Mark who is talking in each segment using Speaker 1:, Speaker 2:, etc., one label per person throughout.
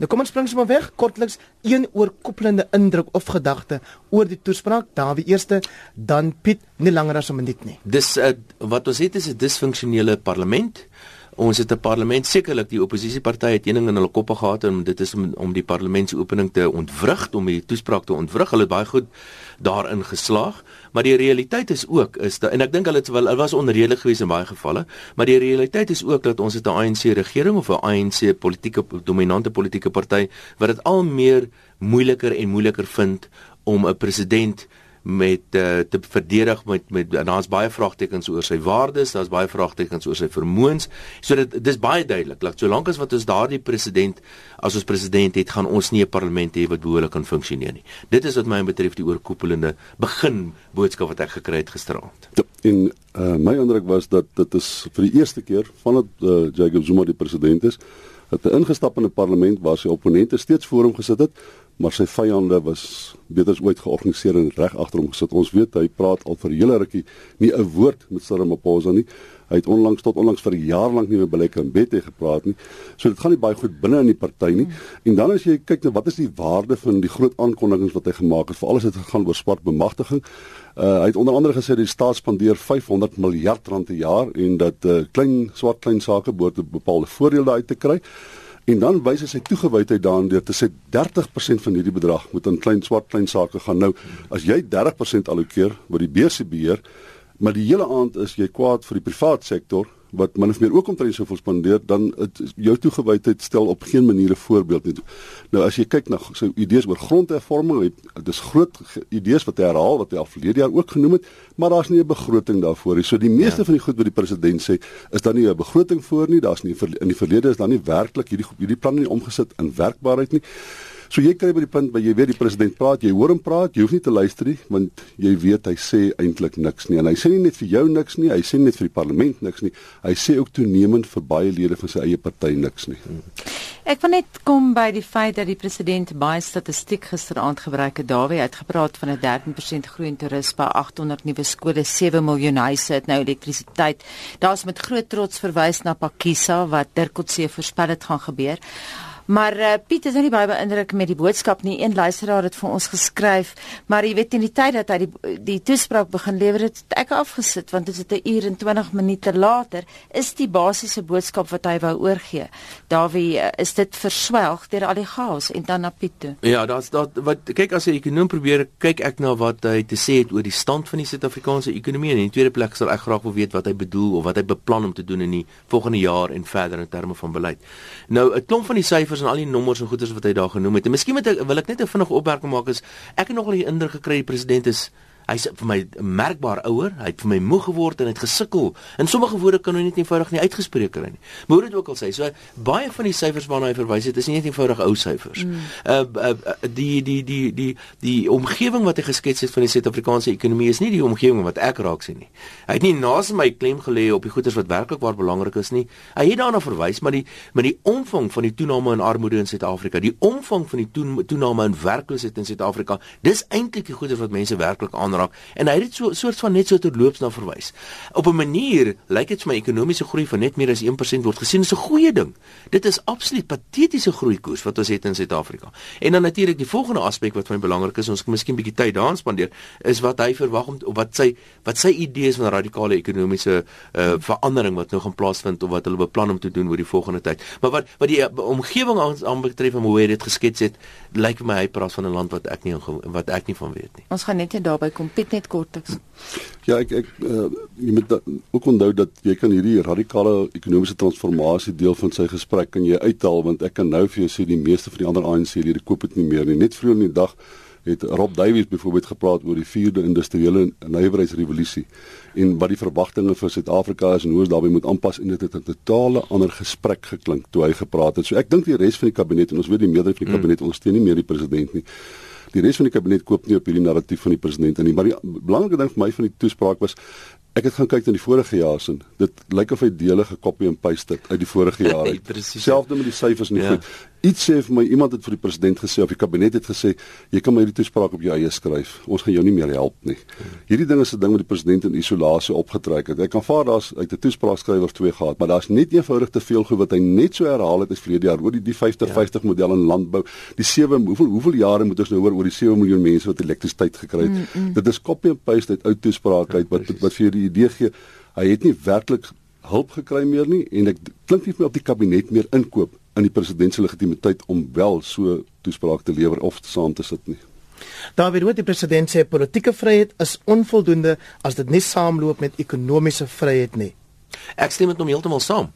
Speaker 1: Nou kom ons spring sommer weg kortliks een oorkoepelende indruk of gedagte oor die toespraak Dawie eerste dan Piet nie langer as 'n minuut nie.
Speaker 2: Dis uh, wat ons het is 'n disfunksionele parlement. Ons het 'n parlement sekerlik die oppositiepartye het ening in hulle koppe gehad en dit is om, om die parlementsopening te ontwrig om die toespraak te ontwrig. Hulle het baie goed daarin geslaag, maar die realiteit is ook is dat en ek dink hulle het wel hulle was onredelik geweest in baie gevalle, maar die realiteit is ook dat ons het 'n ANC regering of 'n ANC politieke dominante politieke party wat dit al meer moeiliker en moeiliker vind om 'n president met uh, te verdedig met met daar's baie vraagtekens oor sy waardes, daar's baie vraagtekens oor sy vermoëns. So dit dis baie duidelik. Laat solank as wat ons daardie president as ons president het, gaan ons nie 'n parlement hê wat behoorlik kan funksioneer nie. Dit is wat my betref die oorkoepelende begin boodskap wat ek gekry het gisteraand.
Speaker 3: Ja, en uh, my indruk was dat dit is vir die eerste keer vandat uh, Jacob Zuma die president is, het hy ingestap in 'n parlement waar sy opponente steeds voor hom gesit het maar sy vyande was beter as ooit georganiseer en reg agter hom gesit. Ons weet hy praat al vir 'n hele rukkie nie 'n woord met Cyril Ramaphosa nie. Hy het onlangs tot onlangs vir 'n jaar lank nie met Belekke en Bette gepraat nie. So dit gaan nie baie goed binne in die party nie. En dan as jy kyk na wat is die waarde van die groot aankondigings wat hy gemaak het, veral as dit gaan oor swart bemagtiging. Uh, hy het onder andere gesê die staat spandeer 500 miljard rand per jaar en dat uh, klein swart klein sake behoort bepaalde voordele uit te kry. En dan wys hy sy toegewydheid daaraan deur te sê 30% van hierdie bedrag moet aan klein swart klein sake gaan. Nou, as jy 30% allokeer wat die BC beheer, maar die hele aand is jy kwaad vir die privaat sektor, wat min of meer ook omtrent sou spandeer dan het jou toegewydheid stel op geen manier 'n voorbeeld nie. Nou as jy kyk na sy idees oor grondhervorming, dis groot idees wat hy herhaal wat hy al verlede jaar ook genoem het, maar daar's nie 'n begroting daarvoor nie. So die meeste ja. van die goed wat die president sê, is dan nie 'n begroting voor nie. Daar's nie in die verlede is dan nie werklik hierdie hierdie planne nie omgesit in werkbaarheid nie. So jy kry by die punt waar jy weet die president praat, jy hoor hom praat, jy hoef nie te luister nie want jy weet hy sê eintlik niks nie. En hy sê nie net vir jou niks nie, hy sê net vir die parlement niks nie. Hy sê ook toenemend vir baie lede van sy eie party niks nie.
Speaker 4: Ek wil net kom by die feit dat die president baie statistiek gisteraand gebruik het. Dawie het gepraat van 'n 13% groei in toerisme, 800 nuwe skole, 7 miljoen huise het nou elektrisiteit. Daar's met groot trots verwys na Pakisa wat Dirkotse voorspel het gaan gebeur. Maar uh, Piet is nou nie baie beïndruk met die boodskap nie. Een luisteraar het vir ons geskryf, maar jy weet in die tyd dat hy die die toespraak begin lewer het, het ek afgesit want dit is 'n uur en 20 minute later is die basiese boodskap wat hy wou oorgee. Dawie, uh, is dit verswelg deur al die chaos en dan na Piet toe.
Speaker 2: Ja, daar's daar wat kyk as jy ekonom probeer kyk ek na wat hy te sê het oor die stand van die Suid-Afrikaanse ekonomie en in die tweede plek sal ek graag wil weet wat hy bedoel of wat hy beplan om te doen in die volgende jaar en verder in terme van beleid. Nou 'n klomp van die syfers en al die nommers en goeders wat hy daar genoem het. En miskien moet ek wil ek net 'n vinnige opmerking maak is ek het nogal die indruk gekry die president is hy's vir my merkbaar ouer, hy het vir my moeg geword en het gesukkel. In sommige woorde kan hy net eenvoudig nie uitgespreek kry nie. Maar hoe dit ook al sê, so baie van die syfers waarna hy verwys het, is nie net eenvoudig ou syfers. Mm. Uh, uh die die die die die omgewing wat hy geskets het van die Suid-Afrikaanse ekonomie is nie die omgewing wat ek raak sien nie. Hy het nie naas my klem gelê op die goederes wat werklik waar belangrik is nie. Hy het daarna verwys, maar die maar die omvang van die toename in armoede in Suid-Afrika, die omvang van die toename in werkloosheid in Suid-Afrika, dis eintlik die goederes wat mense werklik aanraak raak en hy het dit so soort van net so terloops na verwys. Op 'n manier lyk dit vir my ekonomiese groei van net meer as 1% word gesien as 'n goeie ding. Dit is absoluut patetiese groeikoers wat ons het in Suid-Afrika. En dan natuurlik die volgende aspek wat vir my belangrik is, ons kan miskien bietjie tyd daaraan spandeer, is wat hy verwag om wat sy wat sy idees van radikale ekonomiese uh, verandering wat nou gaan plaasvind of wat hulle beplan om te doen oor die volgende tyd. Maar wat wat die uh, omgewing aan betref en hoe hy dit geskets het, lyk vir my hy praat van 'n land wat ek nie wat ek nie van weet nie.
Speaker 4: Ons gaan net net daarby kom Piet net kortliks.
Speaker 3: Ja, ek ek uh, jy moet da, ook onthou dat jy kan hierdie radikale ekonomiese transformasie deel van sy gesprek kan jy uithaal want ek kan nou vir jou sê die meeste van die ander ANC-lede koop dit nie meer nie. Net vroeër in die dag het Rob Davies byvoorbeeld gepraat oor die vierde industriële nywerheidsrevolusie en wat die verwagtinge vir Suid-Afrika is en hoe ons daarbey moet aanpas en dit het 'n totale ander gesprek geklink toe hy gepraat het. So ek dink die res van die kabinet en ons weet die meerderheid van die hmm. kabinet ondersteun nie meer die president nie die res van die kabinet koop nie op hierdie narratief van die president nie maar die belangrike ding vir my van die toespraak was Ek het gaan kyk na die vorige jaar se. Dit lyk of hy dele gekopie en paste uit die vorige jaar uit.
Speaker 2: Presies.
Speaker 3: Selfde met die syfers en die
Speaker 2: Ja.
Speaker 3: goed. Iets sê vir my iemand het vir die president gesê of die kabinet het gesê jy kan my hierdie toespraak op jou eie skryf. Ons gaan jou nie meer help nie. Hierdie ding is 'n ding wat die president in isolasie opgetrek het. Hy kan vaar daar's uit 'n toespraak skryf of twee gehad, maar daar's net eenvoudig te veel goed wat hy net so herhaal het as verlede jaar oor die die 50
Speaker 2: Ja.
Speaker 3: 50 model in landbou. Die 7 hoeveel hoeveel jare moet ons nou hoor oor die 7 miljoen mense wat elektrisiteit gekry het. Mm, mm. Dit is copy and paste uit ou toesprake uit wat wat vir jou die idee gee hy het nie werklik hulp gekry meer nie en ek klink nie vir my op die kabinet meer inkoop in die president se legitimiteit om wel so toespraak te lewer of saam te sit nie.
Speaker 1: Daar word die president sê politieke vryheid is onvoldoende as dit nie saamloop met ekonomiese vryheid nie.
Speaker 2: Ek stem met hom heeltemal saam.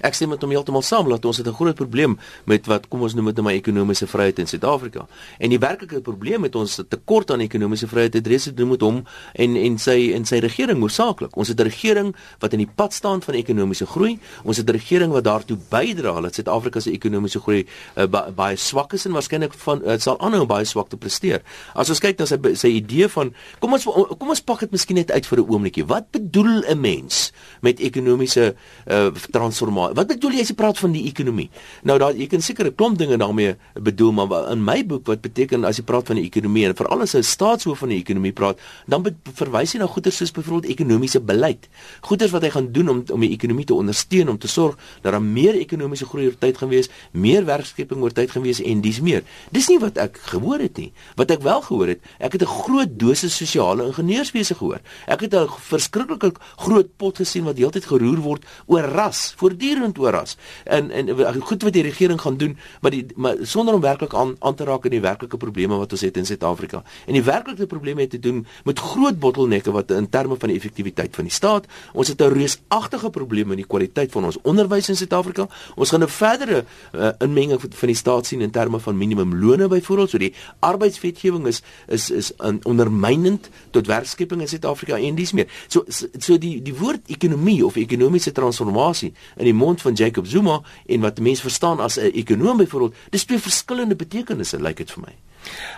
Speaker 2: Ek stem met hom heeltemal saam dat ons het 'n groot probleem met wat kom ons noem dit nou maar ekonomiese vryheid in Suid-Afrika. En die werklike probleem met ons tekort aan ekonomiese vryheid het reeds te doen met hom en en sy en sy regering hoofsaaklik. Ons het 'n regering wat in die pad staan van ekonomiese groei. Ons het 'n regering wat daartoe bydra dat Suid-Afrika se ekonomiese groei uh, ba baie swak is en waarskynlik van uh, sal aanhou baie swak te presteer. As ons kyk na sy sy idee van kom ons kom ons pak dit miskien net uit vir 'n oombliekie. Wat bedoel 'n mens met ekonomiese uh, transformasie? Wat bedoel jy as jy praat van die ekonomie? Nou daar jy kan seker 'n klomp dinge daarmee bedoel, maar in my boek wat beteken as jy praat van die ekonomie en veral as 'n staatshoof van die ekonomie praat, dan verwys hy na goeie soos byvoorbeeld ekonomiese beleid. Goeders wat hy gaan doen om om die ekonomie te ondersteun om te sorg dat daar meer ekonomiese groei oor tyd gaan wees, meer werkskepping oor tyd gaan wees en dis meer. Dis nie wat ek gehoor het nie. Wat ek wel gehoor het, ek het 'n groot dosis sosiale ingenieurswese gehoor. Ek het 'n verskriklike groot pot gesien wat heeltyd geroer word oor ras, voortdurend oor ras. En en goed wat die regering gaan doen, maar die maar sonder om werklik aan aan te raak aan die werklike probleme wat ons het in Suid-Afrika. En die werklike probleme het te doen met groot bottelnekke wat in terme van die effektiwiteit van die staat. Ons het 'n reusagtige probleem met die kwaliteit van ons onderwys in Suid-Afrika. Ons gaan 'n verdere uh, inmenging van die staat sien in terme van minimumlone byvoorbeeld. So die arbeidswetgewing is is is um, ondermynend tot werkskepping in Suid-Afrika en dis meer. So, so die die woord ekonomie of ekonomiese transformasie in die mond van Jacob Zuma en wat mense verstaan as 'n ekonom byvoorbeeld, dis twee verskillende betekenisse lyk like dit vir my.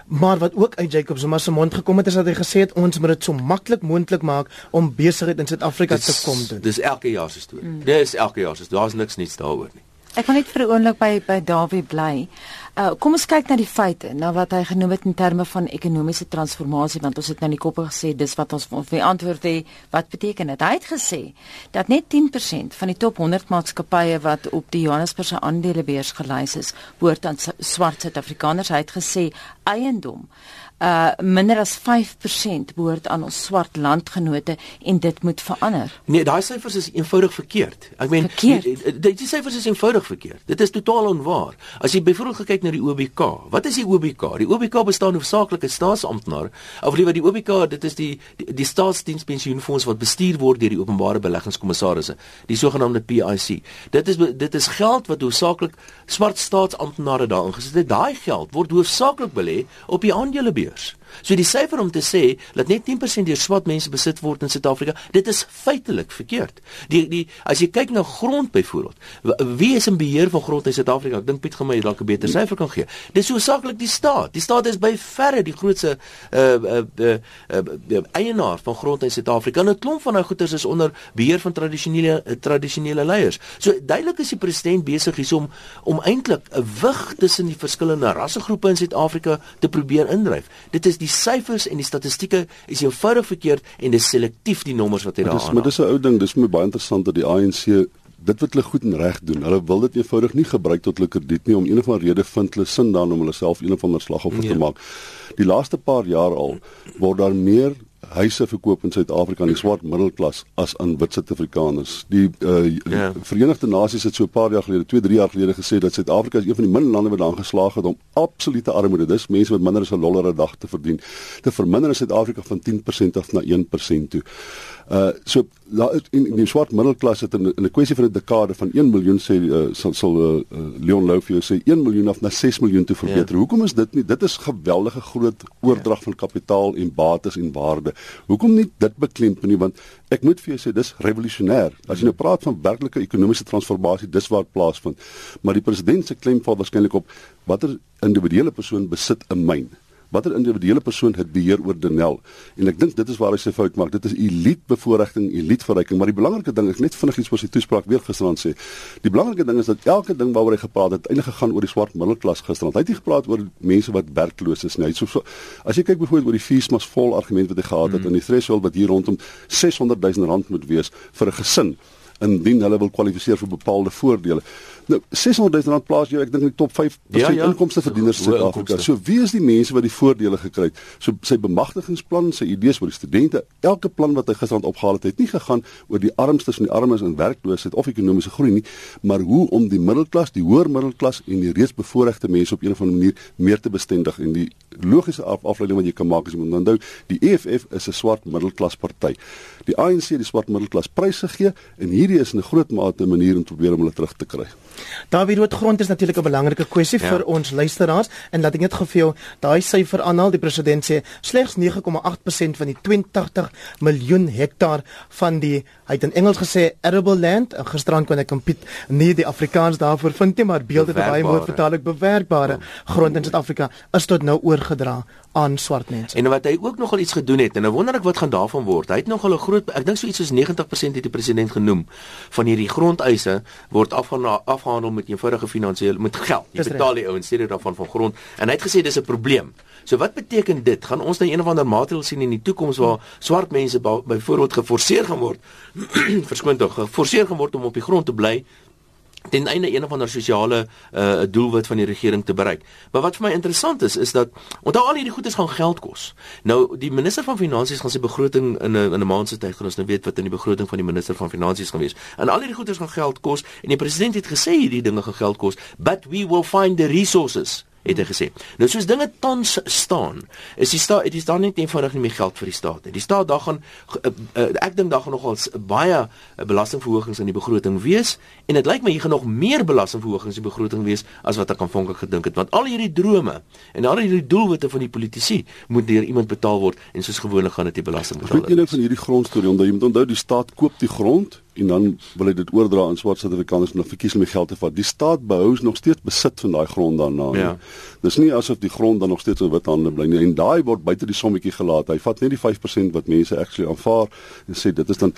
Speaker 1: Maar wat ook uit Jacob Zuma se mond gekom het is dat hy gesê het ons moet dit so maklik moontlik maak om besigheid in Suid-Afrika te kom doen.
Speaker 2: Dis elke jaar se storie. Mm. Dis elke jaar se. Daar's niks niets daaroor nie.
Speaker 4: Ek wil net vir 'n oomblik by by Dawie bly. Uh kom ons kyk na die feite, na wat hy genoem het in terme van ekonomiese transformasie want ons het nou in die koppe gesê dis wat ons vir antwoord het. Wat beteken dit? Hy het gesê dat net 10% van die top 100 maatskappye wat op die Johannesburgse aandelebeurs gelys is, behoort aan swart Suid-Afrikaners. Hy het gesê eiendom uh minder as 5% behoort aan ons swart landgenote en dit moet verander.
Speaker 2: Nee, daai syfers is eenvoudig verkeerd. Ek meen die, die, die syfers is eenvoudig verkeerd. Dit is totaal onwaar. As jy byvoorbeeld kyk na die OBK, wat is die OBK? Die OBK bestaan hoofsaaklik uit staatsamptenare. Of liewer die OBK, dit is die die, die staatsdienspensioenfonds wat bestuur word deur die openbare beleggingskommissarisse, die sogenaamde PIC. Dit is dit is geld wat hoofsaaklik swart staatsamptenare daarin gesit het. Daai geld word hoofsaaklik belê op die aandelebeurs. years. So die syfer om te sê dat net 10% deur swart mense besit word in Suid-Afrika, dit is feitelik verkeerd. Die die as jy kyk na grond byvoorbeeld, wie is in beheer van grond in Suid-Afrika? Ek dink Piet gaan my dalk 'n beter syfer kan gee. Dis hoofsaaklik die staat. Die staat is by verre die grootste uh uh, uh, uh, uh eienaar van grond in Suid-Afrika. En 'n klomp van daai goederes is onder beheer van tradisionele uh, tradisionele leiers. So duidelik is die president besig hiersom om eintlik 'n wig tussen die verskillende rassegroepe in Suid-Afrika te probeer indryf. Dit is die syfers en die statistieke is eenvoudig verkeerd en dis selektief die nommers wat hy daar
Speaker 3: Dis
Speaker 2: aan.
Speaker 3: maar dis 'n ou ding, dis my baie interessant dat die ANC dit wat hulle goed en reg doen. Hulle wil dit eenvoudig nie gebruik tot hulle krediet nie om een of ander rede vind hulle sin dan om hulle self een of ander slagoffer
Speaker 2: Ja.
Speaker 3: te maak. Die laaste paar jaar al word daar meer huise verkoop in Suid-Afrika aan die swart middelklas as aan wit Suid-Afrikaners. Die uh,
Speaker 2: Ja.
Speaker 3: Verenigde Nasies het so 'n paar jaar gelede, 2, 3 jaar gelede gesê dat Suid-Afrika is een van die min lande wat daarin geslaag het om absolute armoede, dis mense met minder as 'n dollar 'n dag te verdien, te verminder in Suid-Afrika van 10% af na 1% toe. Uh so is in, in die swart middelklas het in, in 'n kwessie van 'n dekade van 1 miljoen sê uh, sal sal uh, uh, Leon Lou vir jou sê 1 miljoen af na 6 miljoen toe verbeter. Ja. Hoekom is dit nie? Dit is geweldige groot oordrag ja. van kapitaal en bates en waarde. Hoekom nie dit beklemtoon nie want ek moet vir jou sê dis revolusionêr. As jy nou praat van werklike ekonomiese transformasie, dis waar dit plaasvind. Maar die president se klem val waarskynlik op watter individuele persoon besit 'n myn watter individuele persoon het beheer oor Denel? En ek dink dit is waar hy sy fout maak. Dit is elite bevoordiging, elite verryking, maar die belangrike ding is net vinnig iets wat sy toespraak weer gisterand sê. Die belangrike ding is dat elke ding waaroor hy gepraat het, eintlik gegaan oor die swart middelklas gisterand. Hy het nie gepraat oor mense wat werkloos is nie. Hy so, so as jy kyk byvoorbeeld oor die feesmas vol argument wat hy gehad het mm. in die threshold wat hier rondom 600 000 rand moet wees vir 'n gesin indien hulle wil kwalifiseer vir bepaalde voordele. Nou 600 000 rand plaas jou ek dink in die top 5 ja, ja. inkomste verdieners in Suid-Afrika. So wie is die mense wat die voordele gekry het? So sy bemagtigingsplan, sy idees vir die studente, elke plan wat hy gisterand opgehaal het, het nie gegaan oor die armstes en die armes en werkloosheid of ekonomiese groei nie, maar hoe om die middelklas, die hoër middelklas en die reeds bevoorregte mense op 'n of ander manier meer te bestendig en die logiese af afleiding wat jy kan maak is om onthou die EFF is 'n swart middelklas party. Die ANC het die swart middelklas pryse gegee en hierdie is 'n groot mate 'n manier om te probeer om hulle terug te kry.
Speaker 1: Dawie rood grond is natuurlik 'n belangrike kwessie ja. vir ons luisteraars en laat ek net gou vir jou daai syfer aanhaal die president sê slegs 9,8% van die 82 miljoen hektaar van die hy het in Engels gesê arable land en gisterand kon ek kompet nie die Afrikaans daarvoor vind nie maar beelde te baie woord vertaal ek bewerkbare ja. grond in Suid-Afrika is tot nou oorgedra aan swart mense.
Speaker 2: En wat hy ook nogal iets gedoen het en nou wonder ek wat gaan daarvan word. Hy het nogal 'n groot ek dink so iets soos 90% het die president genoem van hierdie grondeise word afgehandel afgehandel met eenvoudige finansiële met geld. Jy betaal die ouens steeds daarvan van grond en hy het gesê dis 'n probleem. So wat beteken dit? Gaan ons nou een of ander maatreël sien in die toekoms waar swart mense byvoorbeeld geforseer gaan word verskoon tog geforseer gaan word om op die grond te bly ten einde een of ander sosiale uh, doelwit van die regering te bereik. Maar wat vir my interessant is is dat onthou al hierdie goedes gaan geld kos. Nou die minister van finansies gaan sy begroting in 'n in 'n maand se tyd gaan ons nou weet wat in die begroting van die minister van finansies gaan wees. En al hierdie goedes gaan geld kos en die president het gesê hierdie dinge gaan geld kos, but we will find the resources het hy gesê. Nou soos dinge tans staan, is die staat is daar net eenvoudig nie meer geld vir die staat nie. Die staat daar gaan uh, uh, ek dink daar gaan nogal baie uh, belastingverhogings in die begroting wees en dit lyk my hier gaan nog meer belastingverhogings in die begroting wees as wat ek aanvanklik gedink het want al hierdie drome en al hierdie doelwitte van die politici moet deur iemand betaal word en soos gewoonlik gaan dit die belasting betaal.
Speaker 3: Ek weet nie van hierdie grondstorie omdat jy moet onthou die staat koop die grond en dan wil hy dit oordra aan swart Suid-Afrikaners om verkies om die geld te vat. Die staat behou nog steeds besit van daai grond daarna. Ja. Dis nie asof die grond dan nog steeds in wit hande bly nie. En daai word buite die sommetjie gelaat. Hy vat net die 5% wat mense actually aanvaar en sê dit is dan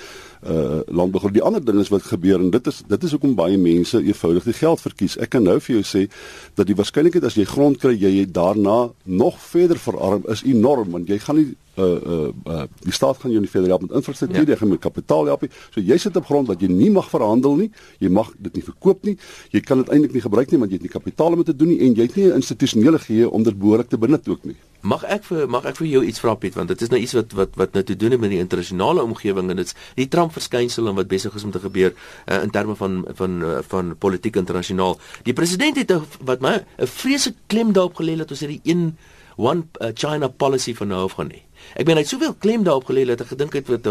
Speaker 3: uh landbou. Die ander ding is wat gebeur en dit is dit is hoekom baie mense eenvoudig die geld verkies. Ek kan nou vir jou sê dat die waarskynlikheid as jy grond kry, jy daarna nog verder verarm is enorm want jy gaan nie uh uh, uh die staat gaan jou nie verder help met infrastruktuur, ja. jy gaan met kapitaal help. So jy sit op grond wat jy nie mag verhandel nie. Jy mag dit nie verkoop nie. Jy kan dit eintlik nie gebruik nie want jy het nie kapitaal om dit te doen nie en jy het nie 'n institusionele geheue om dit behoorlik te benut ook nie.
Speaker 2: Mag ek vir mag ek vir jou iets vra Piet want dit is nou iets wat wat wat nou te doen het met die internasionale omgewing en dit's die Trump verskynsel en wat besig is om te gebeur uh, in terme van van uh, van politiek internasionaal. Die president het wat my 'n vreeslike klem daarop gelê dat ons hierdie een one uh, China policy van nou af gaan hê. Ek meen hy het soveel klem daarop gelê dat ek gedink het wat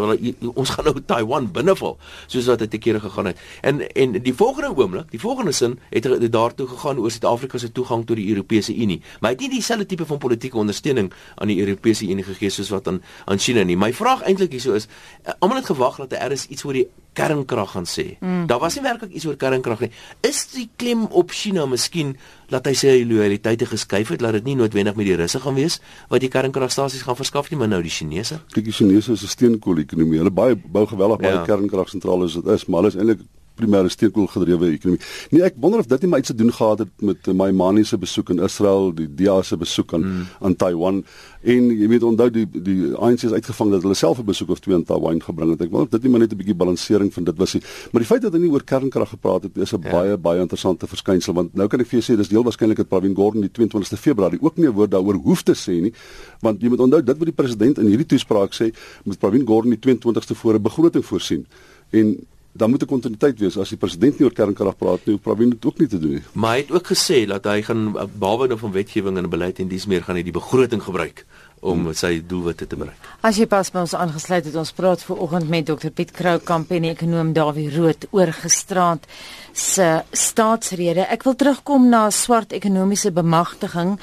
Speaker 2: ons gaan nou Taiwan binneval soos wat dit te kere gegaan het. En en die volgende oomblik, die volgende sin het hy daartoe gegaan oor Suid-Afrika se toegang tot die Europese Unie. Maar hy het nie dieselfde tipe van politieke ondersteuning aan die Europese Unie gegee soos wat aan aan China nie. My vraag eintlik hierso is, eh, almal het gewag dat daar is iets oor die kernkrag gaan sê. Mm. Daar was nie werklik iets oor kernkrag nie. Is die klem op China miskien dat hy sê hy loyaliteite geskuif het, laat dit nie noodwendig met die Russe gaan wees wat die kernkragstasies gaan verskaf nie, maar nou die Chinese.
Speaker 3: Kyk, die Chinese is 'n steenkool-ekonomie. Hulle baie bou geweldig baie ja. kernkragsentrale as dit is, maar hulle is eintlik primêre steenkool gedrewe ekonomie. Nee, ek wonder of dit nie maar iets te doen gehad het met my Mani se besoek in Israel, die DA se besoek aan mm. aan Taiwan en jy weet onthou die die ANC is uitgevang dat hulle self 'n besoek of twee aan Taiwan gebring het. Ek wonder of dit nie maar net 'n bietjie balansering van dit was nie. Maar die feit dat hulle nie oor kernkrag gepraat het, is 'n ja. baie baie interessante verskynsel want nou kan ek vir jou sê dis heel waarskynlik dat Pravin Gordhan die 22ste Februarie ook nie 'n woord daaroor hoef te sê nie, want jy moet onthou dit wat die president in hierdie toespraak sê, moet Pravin Gordhan die 22ste voor 'n begroting voorsien. En dan moet 'n kontinuïteit wees as die president nie oor kernkrag praat nie, Pravin dit ook nie te doen nie.
Speaker 2: Maar hy het ook gesê dat hy gaan behalwe nou van wetgewing en beleid en dis meer gaan hy die begroting gebruik om sy doelwitte te bereik.
Speaker 4: As jy pas by ons aangesluit het, ons praat ver oggend met Dr Piet Kroukamp en ekonom Dawie Rood oor gisterand se staatsrede. Ek wil terugkom na swart ekonomiese bemagtiging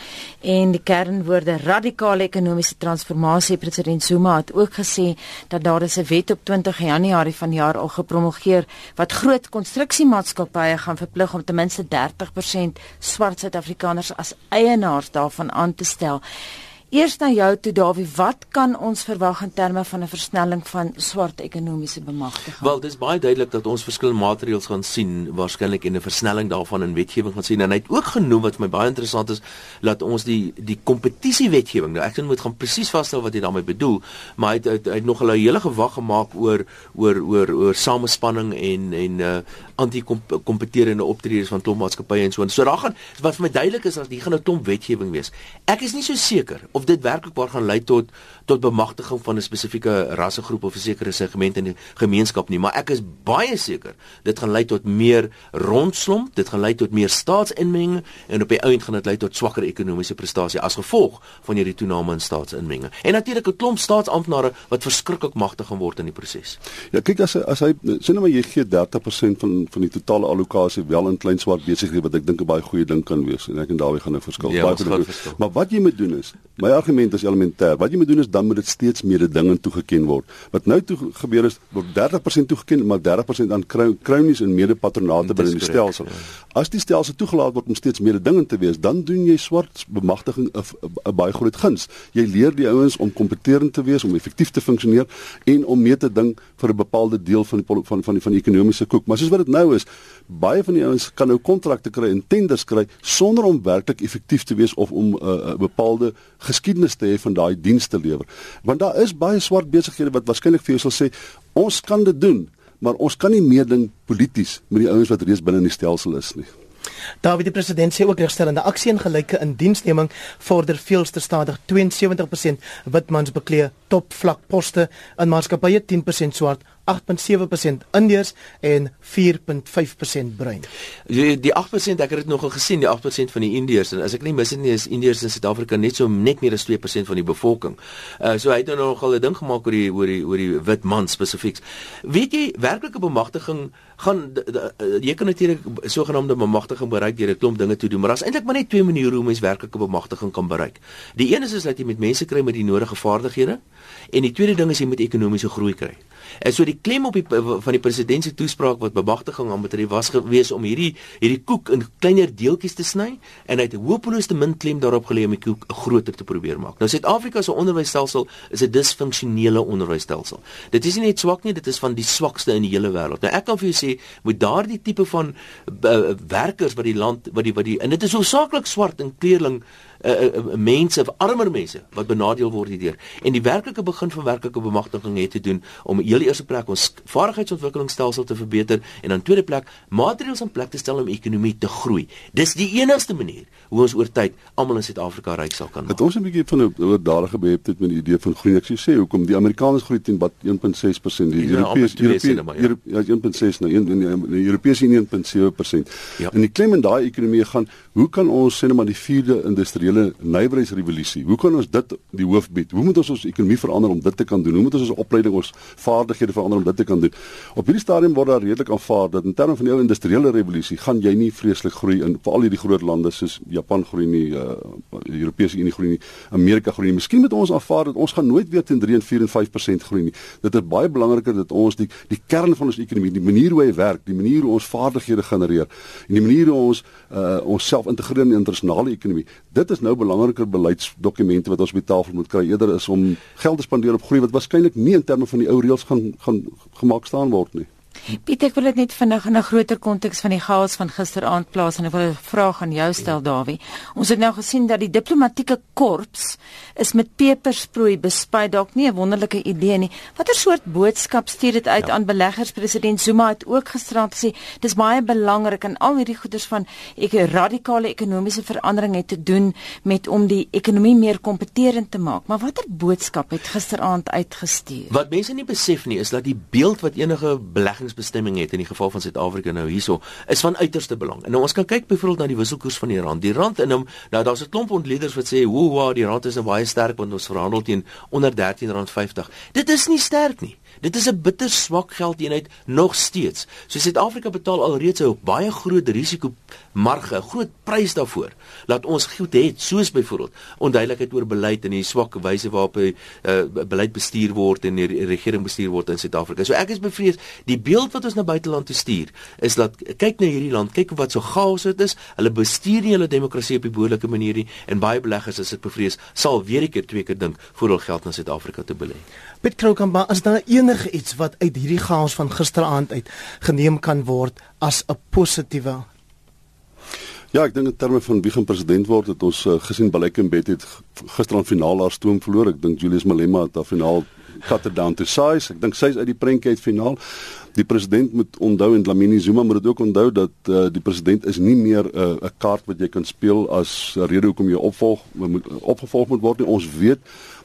Speaker 4: en die kernwoorde radikale ekonomiese transformasie. President Zuma het ook gesê dat daar 'n wet op 20 Januarie vanjaar al gepromulgeer wat groot konstruksiemaatskappye gaan verplig om ten minste 30% swart Suid-Afrikaners as eienaars daarvan aan te stel. Eers na jou toe Dawie, wat kan ons verwag in terme van 'n versnelling van swart ekonomiese bemagtiging?
Speaker 2: Wel, dis baie duidelik dat ons verskillende maatreëls gaan sien waarskynlik en 'n versnelling daarvan in wetgewing gaan sien en hy het ook genoem wat vir my baie interessant is dat ons die die kompetisiewetgewing nou ek dink moet gaan presies vasstel wat hy daarmee bedoel, maar hy het, hy het nog 'n hele gewag gemaak oor oor oor oor samespanning en en uh anti-kompeterende optredes van klomp maatskappye en so. So daar gaan wat vir my duidelik is dat hier gaan 'n klomp wetgewing wees. Ek is nie so seker of dit werklik waar gaan lei tot tot bemagtiging van 'n spesifieke rassegroep of 'n sekere segment in die gemeenskap nie, maar ek is baie seker dit gaan lei tot meer rondslomp, dit gaan lei tot meer staatsinmenging en op die einde gaan dit lei tot swakker ekonomiese prestasie as gevolg van hierdie toename in staatsinmenging. En natuurlik 'n klomp staatsamptenare wat verskriklik magtig gaan word in die proses.
Speaker 3: Ja, kyk as as hy sien nou maar jy gee 30% van van die totale allocasie wel in klein swart besighede wat ek dink 'n baie goeie ding kan wees en ek en Dawie gaan 'n verskil
Speaker 2: ja,
Speaker 3: baie verskil. Maar wat jy moet doen is, my argument is elementêr. Wat jy moet doen is dan moet dit steeds mededingend toegeken word. Wat nou toe gebeur is word 30% toegeken, maar 30% aan kronies en medepatronate binne die stelsel. Ja. As die stelsel toegelaat word om steeds mededingend te wees, dan doen jy swart bemagtiging 'n baie groot guns. Jy leer die ouens om kompeterend te wees, om effektief te funksioneer en om mee te dink vir 'n bepaalde deel van die van van die van die ekonomiese koek. Maar soos wat dit nou is, baie van die ouens kan nou kontrakte kry en tenders kry sonder om werklik effektief te wees of om 'n uh, uh, bepaalde geskiedenis te hê van daai dienste lewer. Want daar is baie swart besighede wat waarskynlik vir jou sal sê ons kan dit doen, maar ons kan nie meer ding polities met die ouens wat reeds binne in die stelsel is nie.
Speaker 1: David die president sê ook regstellende aksie en gelyke indiensneming vorder veelste stadig 72% witmans beklee topvlak poste in maatskappye 10% swart 8.7% Indiërs en 4.5% bruin.
Speaker 2: Die, die 8% ek het dit nogal gesien, die 8% van die Indiërs en as ek nie mis het nie is Indiërs in Suid-Afrika net so net meer as 2% van die bevolking. Uh so hy het nou nogal 'n ding gemaak oor die oor die oor die wit man spesifiek. Weet jy werklike bemagtiging gaan de, de, de, jy kan natuurlik sogenaamde bemagtiging bereik deur 'n klomp dinge te doen, maar daar's eintlik maar net twee maniere hoe mens werklike bemagtiging kan bereik. Die een is is dat jy met mense kry met die nodige vaardighede en die tweede ding is jy moet ekonomiese groei kry. En so die klem op die van die president se toespraak wat bemagtiging aan betref was gewees om hierdie hierdie koek in kleiner deeltjies te sny en hy het hopeloos te min klem daarop gelê om die koek groter te probeer maak. Nou Suid-Afrika se onderwysstelsel is 'n disfunksionele onderwysstelsel. Dit is nie net swak nie, dit is van die swakste in die hele wêreld. Nou ek kan vir jou sê met daardie tipe van uh, werkers wat die land wat die wat die en dit is hoofsaaklik swart en kleerling uh, uh, mense, armer mense wat benadeel word hierdeur. En die werklike begin van werklike bemagtiging het te doen om heel eerste plek ons vaardigheidsontwikkelingsstelsel te verbeter en dan tweede plek maatreëls in plek te stel om ekonomie te groei. Dis die enigste manier hoe ons oor tyd almal in Suid-Afrika ryk sal kan
Speaker 3: maak. Het ons 'n bietjie van 'n oordadige beheptheid met die idee van groei. Ek sê hoekom die Amerikaners groei teen wat 1.6%, die Europese Europese ja 1.6 nou 1 in die Europese Unie 1.7%. Ja. En die klem in daai ekonomie gaan, hoe kan ons sê net maar die vierde industrie hele nywerheidsrevolusie. Hoe kan ons dit die hoof bied? Hoe moet ons ons ekonomie verander om dit te kan doen? Hoe moet ons ons opleiding, ons vaardighede verander om dit te kan doen? Op hierdie stadium word daar redelik aanvaar dat in terme van die ou industriële revolusie gaan jy nie vreeslik groei in veral hierdie groot lande soos Japan groei nie, uh, Europese Unie groei nie, Amerika groei nie. Miskien moet ons aanvaar dat ons gaan nooit weer teen 3 en 4 en 5% groei nie. Dit is baie belangriker dat ons die die kern van ons ekonomie, die manier hoe hy werk, die manier hoe ons vaardighede genereer en die manier hoe ons uh, onsself integreer in die internasionale ekonomie. Dit is nou belangriker beleidsdokumente wat ons op die tafel moet kry eerder is om geld te spandeer op groei wat waarskynlik nie in terme van die ou reëls gaan gaan gemaak staan word nie.
Speaker 4: Piet, ek wil dit net vinnig in 'n groter konteks van die chaos van gisteraand plaas en ek wil 'n vraag aan jou stel, Dawie. Ons het nou gesien dat die diplomatieke korps is met pepersproei bespuit, dalk nie 'n wonderlike idee nie. Watter soort boodskap stuur dit uit ja. aan beleggers? President Zuma het ook gisteraand gesê dis baie belangrik en al hierdie goeders van ek radikale ekonomiese verandering het te doen met om die ekonomie meer kompeterend te maak. Maar watter boodskap het gisteraand uitgestuur?
Speaker 2: Wat mense nie besef nie is dat die beeld wat enige beleggings beleggingstemming het in die geval van Suid-Afrika nou hierso is van uiterste belang. En nou ons kan kyk byvoorbeeld na die wisselkoers van die rand. Die rand en nou, nou daar's 'n klomp ontleeders wat sê, "Hoe wow, die rand is nou baie sterk want ons verhandel teen onder R13.50." Dit is nie sterk nie. Dit is 'n bitter swak geldeenheid nog steeds. So Suid-Afrika betaal alreeds 'n baie groot risiko marge, 'n groot prys daarvoor. Laat ons goed hê, soos byvoorbeeld onduidelikheid oor beleid en die swak wyse waarop uh, beleid bestuur word en die regering bestuur word in Suid-Afrika. So ek is bevrees die beeld wat ons na buiteland toe stuur is dat kyk na hierdie land, kyk wat so chaos dit is. Hulle bestuur nie hulle demokrasie op die behoorlike manier nie en baie beleggers is dit bevrees sal weer 'n keer twee keer dink voor hulle geld na Suid-Afrika te belê.
Speaker 1: Piet Krookamba, is daar enige iets wat uit hierdie chaos van gisteraand uit geneem kan word as 'n positiewe
Speaker 3: Ja, ek dink in terme van wie gaan president word, het ons uh, gesien Balek en Bet het gisterand finaal haar stoom verloor. Ek dink Julius Malema het haar finaal cut it down to size. Ek dink sy is uit die prentjie uit finaal. Die president moet onthou en Lamini Zuma moet dit ook onthou dat uh, die president is nie meer eh, 'n uh, kaart wat jy kan speel as rede hoekom jy opvolg moet opgevolg moet word nie. Ons weet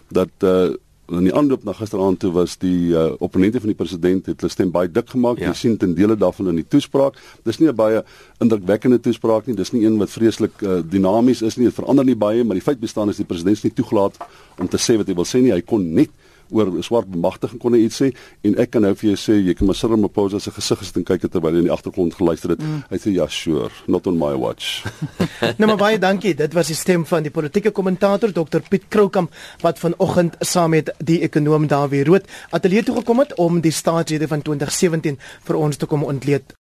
Speaker 3: dat uh, in die aanloop na gisteraand toe was die uh, opponente van die president het hulle stem baie dik gemaak. Ja. Jy sien ten dele daarvan in die toespraak. Dis nie 'n baie indrukwekkende toespraak nie. Dis nie een wat vreeslik uh, dinamies is nie. Dit verander nie baie, maar die feit bestaan is die president is nie toegelaat om te sê wat hy wil sê nie. Hy kon net oor swart bemagtiging kon hy iets sê en ek kan nou vir jou sê jy kan maar Cyril Ramaphosa se gesig gesit en kyk terwyl hy in die agtergrond geluister het. Mm. Hy sê ja, sure, not on my watch.
Speaker 1: nou maar baie dankie. Dit was die stem van die politieke kommentator Dr Piet Kroukamp wat vanoggend saam met die ekonom Dawie Rood ateljee toe gekom het om die staatsrede van 2017 vir ons te kom ontleed.